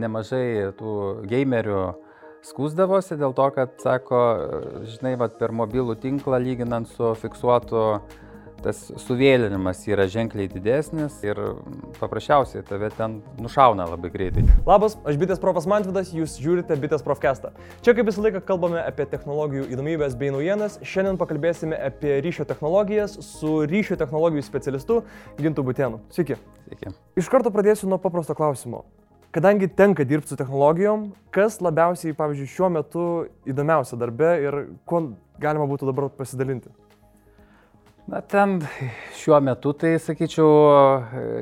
nemažai tų gamerių skūsdavosi dėl to, kad, sako, žinai, vat, per mobilų tinklą lyginant su fiksuotu tas suvėlinimas yra ženkliai didesnis ir paprasčiausiai tave ten nušauna labai greitai. Labas, aš Bitės Profas Mantvidas, jūs žiūrite Bitės Profcastą. Čia kaip visą laiką kalbame apie technologijų įdomybės bei naujienas. Šiandien pakalbėsime apie ryšio technologijas su ryšio technologijų specialistu Gintu Butėnu. Sveiki. Sveiki. Iš karto pradėsiu nuo paprasto klausimo. Kadangi tenka dirbti su technologijom, kas labiausiai, pavyzdžiui, šiuo metu įdomiausia darbe ir kuo galima būtų dabar pasidalinti? Na, ten šiuo metu, tai sakyčiau,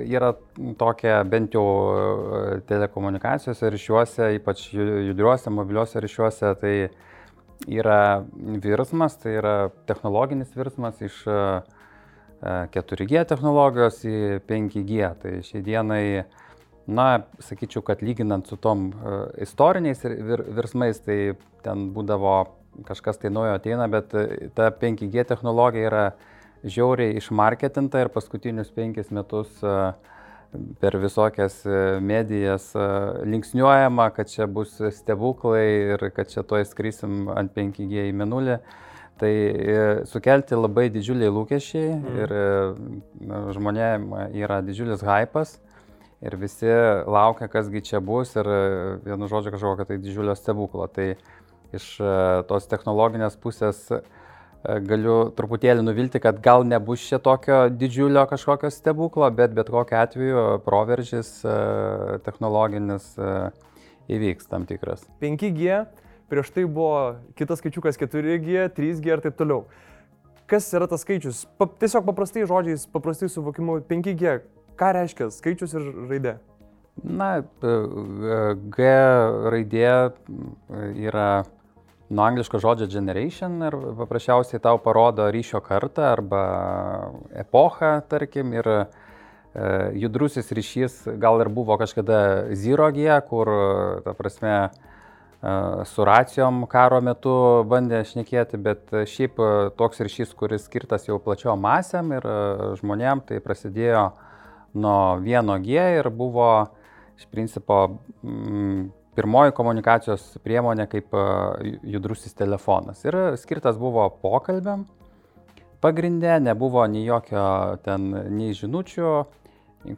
yra tokia bent jau telekomunikacijose ryšiuose, ypač judriuose, mobiliuose ryšiuose, tai yra virsmas, tai yra technologinis virsmas iš 4G technologijos į 5G. Tai šiai dienai, na, sakyčiau, kad lyginant su tom istoriniais virsmais, tai ten būdavo kažkas tai naujo ateina, bet ta 5G technologija yra žiauriai išmarketinta ir paskutinius penkis metus per visokias medijas linksniuojama, kad čia bus stebuklai ir kad čia to įskrysim ant 5G į minulį. Tai sukelti labai didžiuliai lūkesčiai mm. ir žmonėm yra didžiulis hypas ir visi laukia, kasgi čia bus ir vienu žodžiu kažkokio tai didžiulio stebuklo. Tai iš tos technologinės pusės galiu truputėlį nuvilti, kad gal nebus čia tokio didžiulio kažkokio stebuklo, bet bet kokiu atveju proveržys technologinis įvyks tam tikras. 5G, prieš tai buvo kitas skaičiukas 4G, 3G ir taip toliau. Kas yra tas skaičius? Pa, tiesiog paprastai žodžiais, paprastai suvokimu 5G. Ką reiškia skaičius ir raidė? Na, G raidė yra nuo angliško žodžio generation ir paprasčiausiai tau parodo ryšio kartą arba epochą, tarkim, ir e, judrusis ryšys gal ir buvo kažkada zero G, kur, ta prasme, e, su racijom karo metu bandė šnekėti, bet šiaip toks ryšys, kuris skirtas jau plačiom masėm ir žmonėm, tai prasidėjo nuo 1G ir buvo iš principo mm, pirmoji komunikacijos priemonė kaip judrusis telefonas. Ir skirtas buvo pokalbiam. Pagrindė nebuvo nei jokio ten, nei žinučių,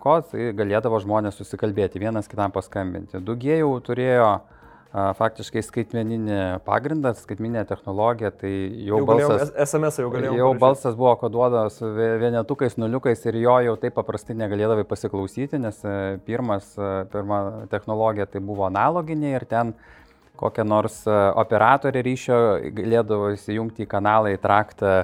ko tai galėdavo žmonės susikalbėti, vienas kitam paskambinti. Dugie jau turėjo uh, faktiškai skaitmeninį pagrindą, skaitmeninė technologija, tai jau, jau balsas, SMS jau galėjau. Jau parašyti. balsas buvo koduotas vienetukais, nuliukais ir jo jau taip paprastai negalėdavai pasiklausyti, nes e, pirmas, e, pirma technologija tai buvo analoginė ir ten kokią nors e, operatorį ryšio galėdavo įsijungti į kanalą, į traktą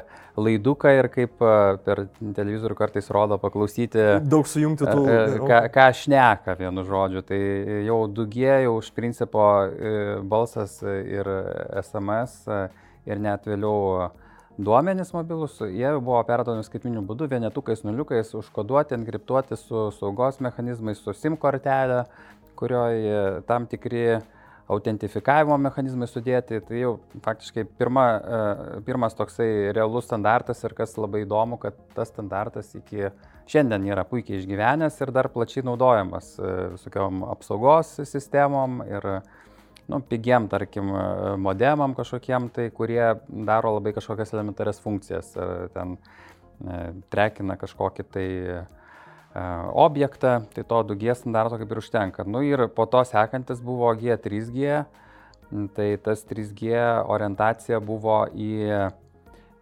laiduką ir kaip e, per televizorių kartais rodo paklausyti. Daug sujungti tų. E, ką, ką šneka vienu žodžiu. Tai jau dugie, jau iš principo balsas ir SMS ir net vėliau duomenys mobilus, jie buvo perduodami skaitminiu būdu, vienetukais, nuliukais, užkoduoti, enkriptuoti su saugos mechanizmais, su SIM kortelė, kurioje tam tikri uh, autentifikavimo mechanizmai sudėti, tai jau faktiškai pirma, e, pirmas toksai realus standartas ir kas labai įdomu, kad tas standartas iki šiandien yra puikiai išgyvenęs ir dar plačiai naudojamas e, visokiom apsaugos sistemom ir nu, pigiam, tarkim, modemam kažkokiem, tai kurie daro labai kažkokias elementarias funkcijas, e, ten trekina kažkokį tai objektą, tai to 2G standarto kaip ir užtenka. Nu ir po to sekantis buvo G3G, tai tas 3G orientacija buvo į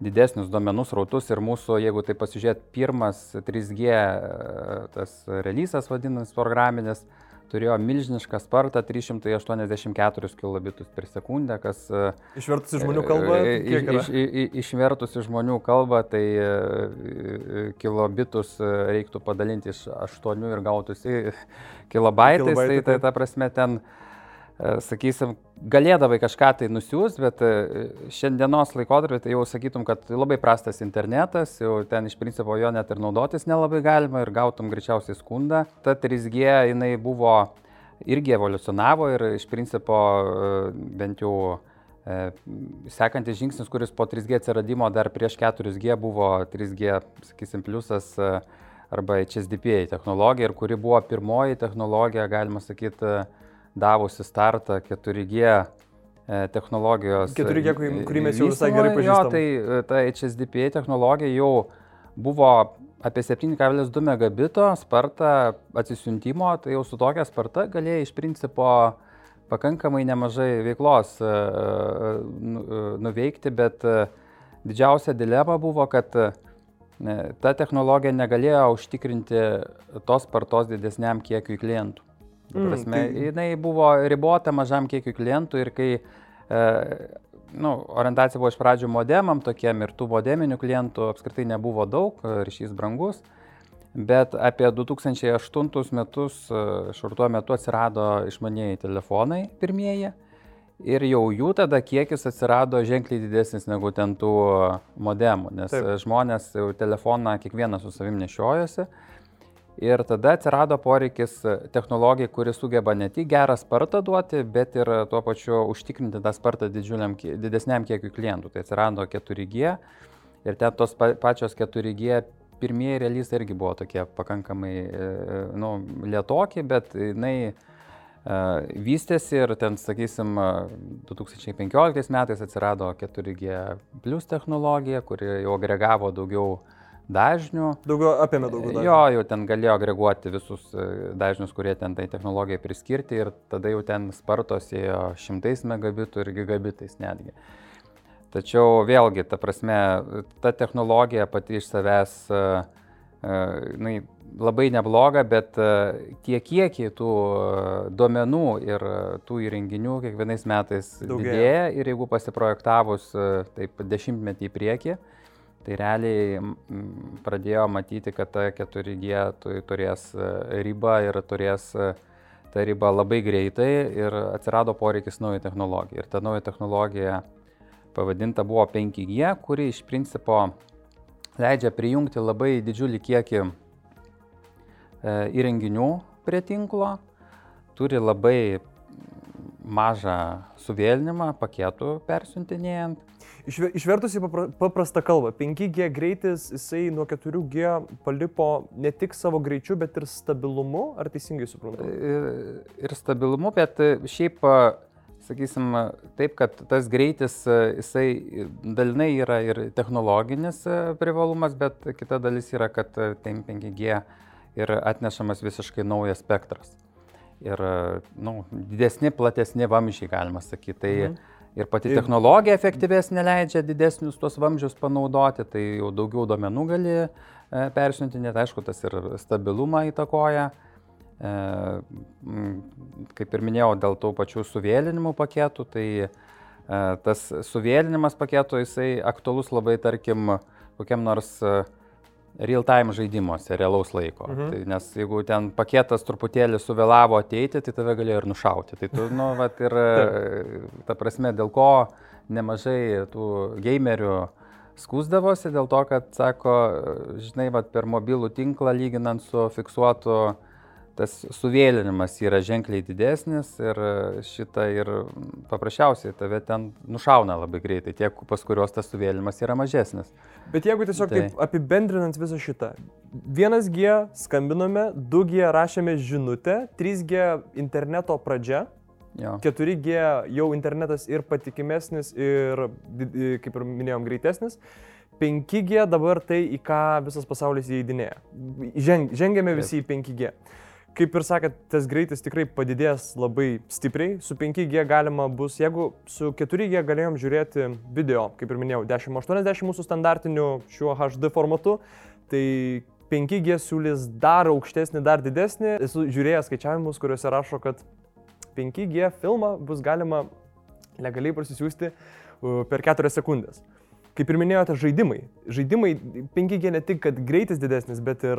didesnius duomenų srautus ir mūsų, jeigu tai pasižiūrėt, pirmas 3G tas releasas vadinamas programinis, turėjo milžinišką spartą 384 kilobitus per sekundę, kas... E, išvertus į žmonių kalbą? Iš, iš, iš, išvertus į žmonių kalbą, tai e, kilobitus reiktų padalinti iš 8 ir gautųsi kilobaitais, Kilobaitai, tai, tai ta prasme ten... Uh, E, sakysim, galėdavai kažką tai nusiųs, bet e, šiandienos laikotarpį tai jau sakytum, kad labai prastas internetas, jau ten iš principo jo net ir naudotis nelabai galima ir gautum greičiausiai skundą. Ta 3G jinai buvo irgi evoliucionavo ir iš principo e, bent jau sekantis žingsnis, kuris po 3G atsiradimo dar prieš 4G buvo 3G, sakysim, pliusas arba HSDPA technologija ir kuri buvo pirmoji technologija, galima sakyti, davusi startą 4G e, technologijos. 4G, kurį mes jau visai gerai pažįstame. Jo, tai ta HSDPA technologija jau buvo apie 7,2 megabito spartą atsisiuntimo, tai jau su tokia sparta galėjai iš principo pakankamai nemažai veiklos e, e, nu, e, nuveikti, bet didžiausia dilema buvo, kad ta technologija negalėjo užtikrinti tos spartos didesniam kiekiui klientų. Mm, prasme, tai... Jinai buvo ribota mažam kiekiui klientų ir kai nu, orientacija buvo iš pradžių modemam tokiem ir tų modeminių klientų apskritai nebuvo daug, ryšys brangus. Bet apie 2008 metus, šurtuo metu atsirado išmanieji telefonai pirmieji ir jau jų tada kiekis atsirado ženkliai didesnis negu ten tų modemų, nes Taip. žmonės jau telefoną kiekvienas su savim nešiojosi Ir tada atsirado poreikis technologijai, kuri sugeba ne tik gerą spartą duoti, bet ir tuo pačiu užtikrinti tą spartą didesniam kiekiu klientų. Tai atsirado 4G ir ten tos pačios 4G pirmieji releasai irgi buvo tokie pakankamai e, nu, lietoki, bet jinai uh, vystėsi ir ten, sakysim, 2015 metais atsirado 4G plus technologija, kuri jau agregavo daugiau dažnių. Daugiau apėmė daugiau dažnių. Jo, jau ten galėjo agreguoti visus e, dažnius, kurie ten tai technologijai priskirti ir tada jau ten spartos ėjo šimtais megabitų ir gigabitais netgi. Tačiau vėlgi, ta prasme, ta technologija pati iš savęs nu, labai nebloga, bet tie kiekiai tų duomenų ir tų įrenginių kiekvienais metais Daugėja. didėja ir jeigu pasiprojektavus taip dešimtmetį į priekį, Tai realiai pradėjo matyti, kad ta 4G turės e, ribą ir turės e, tą ribą labai greitai ir atsirado poreikis naujai technologijai. Ir ta nauja technologija pavadinta buvo 5G, kuri iš principo leidžia prijungti labai didžiulį kiekį e, įrenginių prie tinklo, turi labai mažą suvėlinimą paketų persiuntinėjant Išvertus į paprastą kalbą, 5G greitis, jisai nuo 4G palipo ne tik savo greičiu, bet ir stabilumu, ar teisingai suprantu? Ir, ir stabilumu, bet šiaip, sakysim, taip, kad tas greitis, jisai dalinai yra ir technologinis privalumas, bet kita dalis yra, kad 5G ir atnešamas visiškai naujas spektras. Ir, nu, didesni, platesni vamžiai, galima sakyti. Tai, mhm Ir pati ir... technologija efektyvesnė leidžia didesnius tuos vamzdžius panaudoti, tai jau daugiau duomenų gali e, persiuntinėti, aišku, tas ir stabilumą įtakoja. E, kaip ir minėjau, dėl tų pačių suvėlinimų paketų, tai e, tas suvėlinimas paketo jisai aktualus labai, tarkim, kokiam nors real-time žaidimuose, realaus laiko. Mhm. Tai, nes jeigu ten paketas truputėlį suvėlavo ateiti, tai tave galėjo ir nušauti. Tai tu, nu, vat, ir ta prasme, dėl ko nemažai tų gamerių skūsdavosi, dėl to, kad, sako, žinai, vat, per mobilų tinklą lyginant su fiksuotu tas suvėlinimas yra ženkliai didesnis ir šitą ir paprasčiausiai tave ten nušauna labai greitai, tiek pas kuriuos tas suvėlinimas yra mažesnis. Bet jeigu tiesiog tai. taip apibendrinant visą šitą, 1G skambinome, 2G rašėme žinutę, 3G interneto pradžia, Jo. 4G jau internetas ir patikimesnis, ir, kaip ir minėjom, greitesnis. 5G dabar tai, į ką visas pasaulis įeidinėja. Ženg, žengėme visi į 5G kaip ir sakėt, tas greitis tikrai padidės labai stipriai. Su 5G galima bus, jeigu su 4G galėjom žiūrėti video, kaip ir minėjau, 1080 mūsų standartiniu šiuo HD formatu, tai 5G siūlys dar aukštesnį, dar didesnį. Esu žiūrėjęs skaičiavimus, kuriuose rašo, kad 5G filmą bus galima legaliai prasisiųsti per 4 sekundės. Kaip ir minėjote, žaidimai. Žaidimai 5G ne tik, kad greitis didesnis, bet ir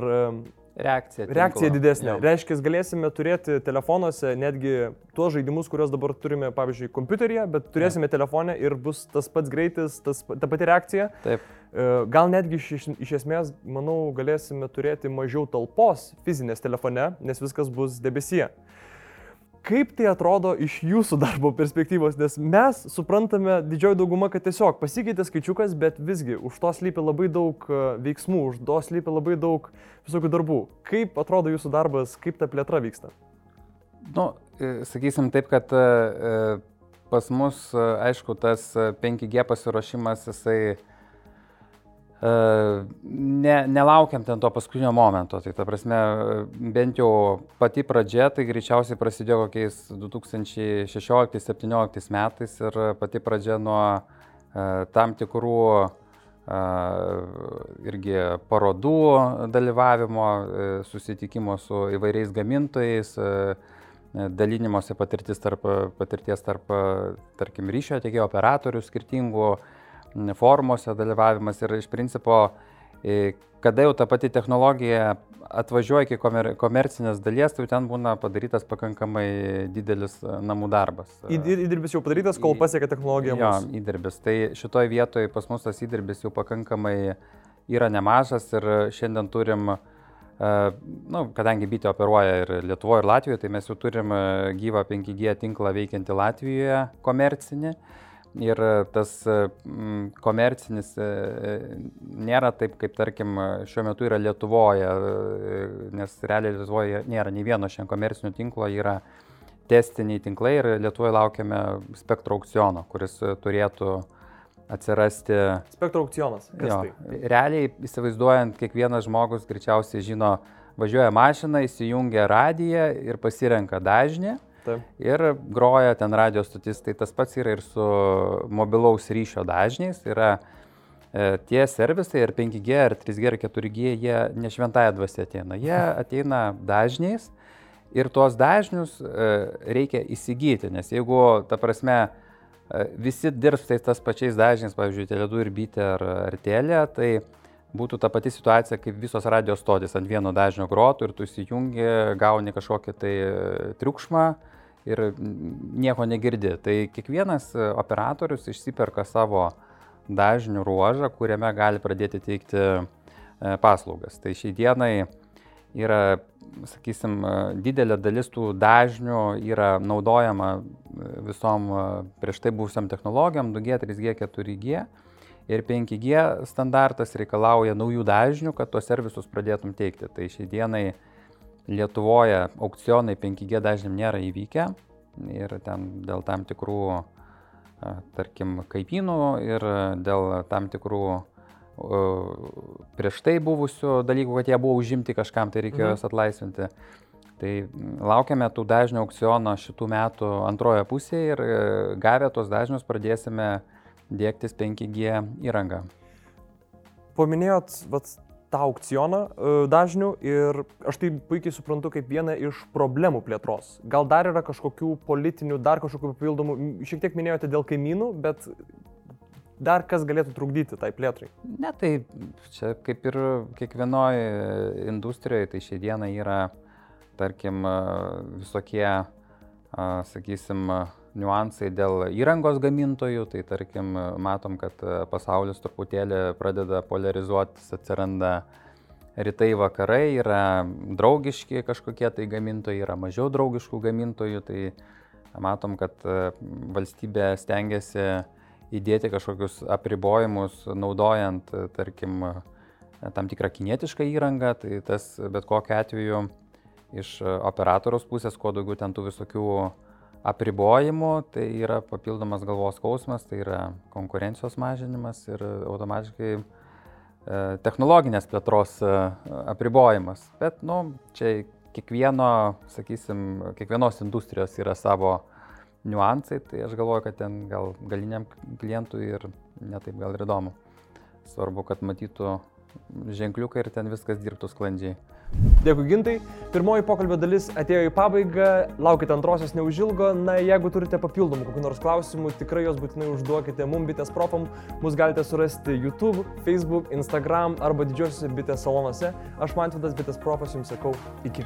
reakcija. Reakcija didesnė. Jau. Reiškia, galėsime turėti telefonuose netgi tuos žaidimus, kuriuos dabar turime, pavyzdžiui, kompiuteryje, bet turėsime ja. telefonę ir bus tas pats greitis, tas, ta pati reakcija. Taip. E, gal netgi iš, iš esmės, manau, galėsime turėti mažiau talpos fizinės telefone, nes viskas bus debesyje kaip tai atrodo iš jūsų darbo perspektyvos, nes mes suprantame didžioji dauguma, kad tiesiog pasikeitė skaičiukas, bet visgi už to slypi labai daug e, veiksmų, už to slypi labai daug visokių darbų. Kaip atrodo jūsų darbas, kaip ta plėtra vyksta? Nu, sakysim taip, kad pas mus, aišku, tas 5G pasiruošimas, jisai ne, nelaukiam ten to paskutinio momento. Tai ta prasme, bent jau pati pradžia, tai greičiausiai prasidėjo kokiais 2016-2017 metais ir pati pradžia nuo tam tikrų irgi parodų dalyvavimo, susitikimo su įvairiais gamintojais, dalinimosi patirtis tarp, patirties tarp, tarkim, ryšio tiekėjo operatorių skirtingų, forumuose dalyvavimas ir iš principo, kada jau ta pati technologija atvažiuoja iki komer komercinės dalies, tai ten būna padarytas pakankamai didelis namų darbas. Įdirbis jau padarytas, kol pasiekia technologija. Jo, įdirbis. Tai šitoje vietoje pas mus tas įdirbis jau pakankamai yra nemažas ir šiandien turim, nu, kadangi bitė operuoja ir Lietuvoje, ir Latvijoje, tai mes jau turim gyvą 5G tinklą veikiantį Latvijoje komercinį ir tas komercinis e, nėra taip, kaip tarkim šiuo metu yra Lietuvoje, e, nes realiai Lietuvoje nėra nei vieno šiandien komercinio tinklo, yra testiniai tinklai ir Lietuvoje laukiame spektro aukciono, kuris turėtų atsirasti. Spektro aukcionas. Jo, tai? Realiai įsivaizduojant, kiekvienas žmogus greičiausiai žino, važiuoja mašina, įsijungia radiją ir pasirenka dažnį. Taip. Ir groja ten radio stotis, tai tas pats yra ir su mobilaus ryšio dažniais. Yra e, tie servisai ir 5G, ir 3G, ir 4G, jie ne šventąją dvasę ateina. Jie ateina dažniais ir tuos dažnius e, reikia įsigyti, nes jeigu, ta prasme, e, visi dirbs tais tas pačiais dažniais, pavyzdžiui, Tele2 ir Bytė ar, ar Telė, tai būtų ta pati situacija, kaip visos radio stotis ant vieno dažnio grotų ir tu įsijungi, gauni kažkokį tai triukšmą, ir nieko negirdi. Tai kiekvienas e, operatorius išsiperka savo dažnių ruožą, kuriame gali pradėti teikti e, paslaugas. Tai šiai dienai yra, sakysim, e, didelė dalis tų dažnių yra naudojama visom prieš tai buvusiam technologijom 2G, 3G, 4G. Ir 5G standartas reikalauja naujų dažnių, kad tuos servisus pradėtum teikti. Tai šiai dienai Lietuvoje aukcionai 5G dažniam nėra įvykę ir ten dėl tam tikrų, tarkim, kaipynų ir dėl tam tikrų prieš tai buvusių dalykų, kad jie buvo užimti kažkam, tai reikėjo mhm. juos atlaisvinti. Tai laukiame tų dažnių aukciono šitų metų antroje pusėje ir e, gavę tos dažnius pradėsime dėktis 5G įrangą. Paminėjot vat, tą aukcioną e, dažnių ir aš tai puikiai suprantu kaip vieną iš problemų plėtros. Gal dar yra kažkokių politinių, dar kažkokių papildomų, šiek tiek minėjote dėl kaimynų, bet dar kas galėtų trukdyti tai plėtrai? Ne, tai čia kaip ir kiekvienoje industrijoje, tai šiai dienai yra, tarkim, visokie, sakysim, niuansai dėl įrangos gamintojų, tai tarkim matom, kad e, pasaulis truputėlį pradeda polarizuotis, atsiranda rytai vakarai, yra draugiški kažkokie tai gamintojai, yra mažiau draugiškų gamintojų, tai matom, kad e, valstybė stengiasi įdėti kažkokius apribojimus, naudojant, e, tarkim, tam tikrą kinietišką įrangą, tai tas bet kokiu atveju iš operatoriaus pusės, kuo daugiau ten tų visokių apribojimų, tai yra papildomas galvos skausmas, tai yra konkurencijos mažinimas ir automatiškai e, technologinės plėtros e, apribojimas. Bet, nu, čia kiekvieno, sakysim, kiekvienos industrijos yra savo niuansai, tai aš galvoju, kad ten gal galiniam klientui ir netaip gal ir įdomu. Svarbu, kad matytų ženkliukai ir ten viskas dirbtų sklandžiai. Dėkui gintai. Pirmoji pokalbio dalis atėjo į pabaigą, laukite antrosios neužilgo. Na, jeigu turite papildomų kokių nors klausimų, tikrai juos būtinai užduokite mum bitės profam. Mus galite surasti YouTube, Facebook, Instagram arba didžiosiuose bitės salonuose. Aš Mantvidas bitės profas jums sakau iki.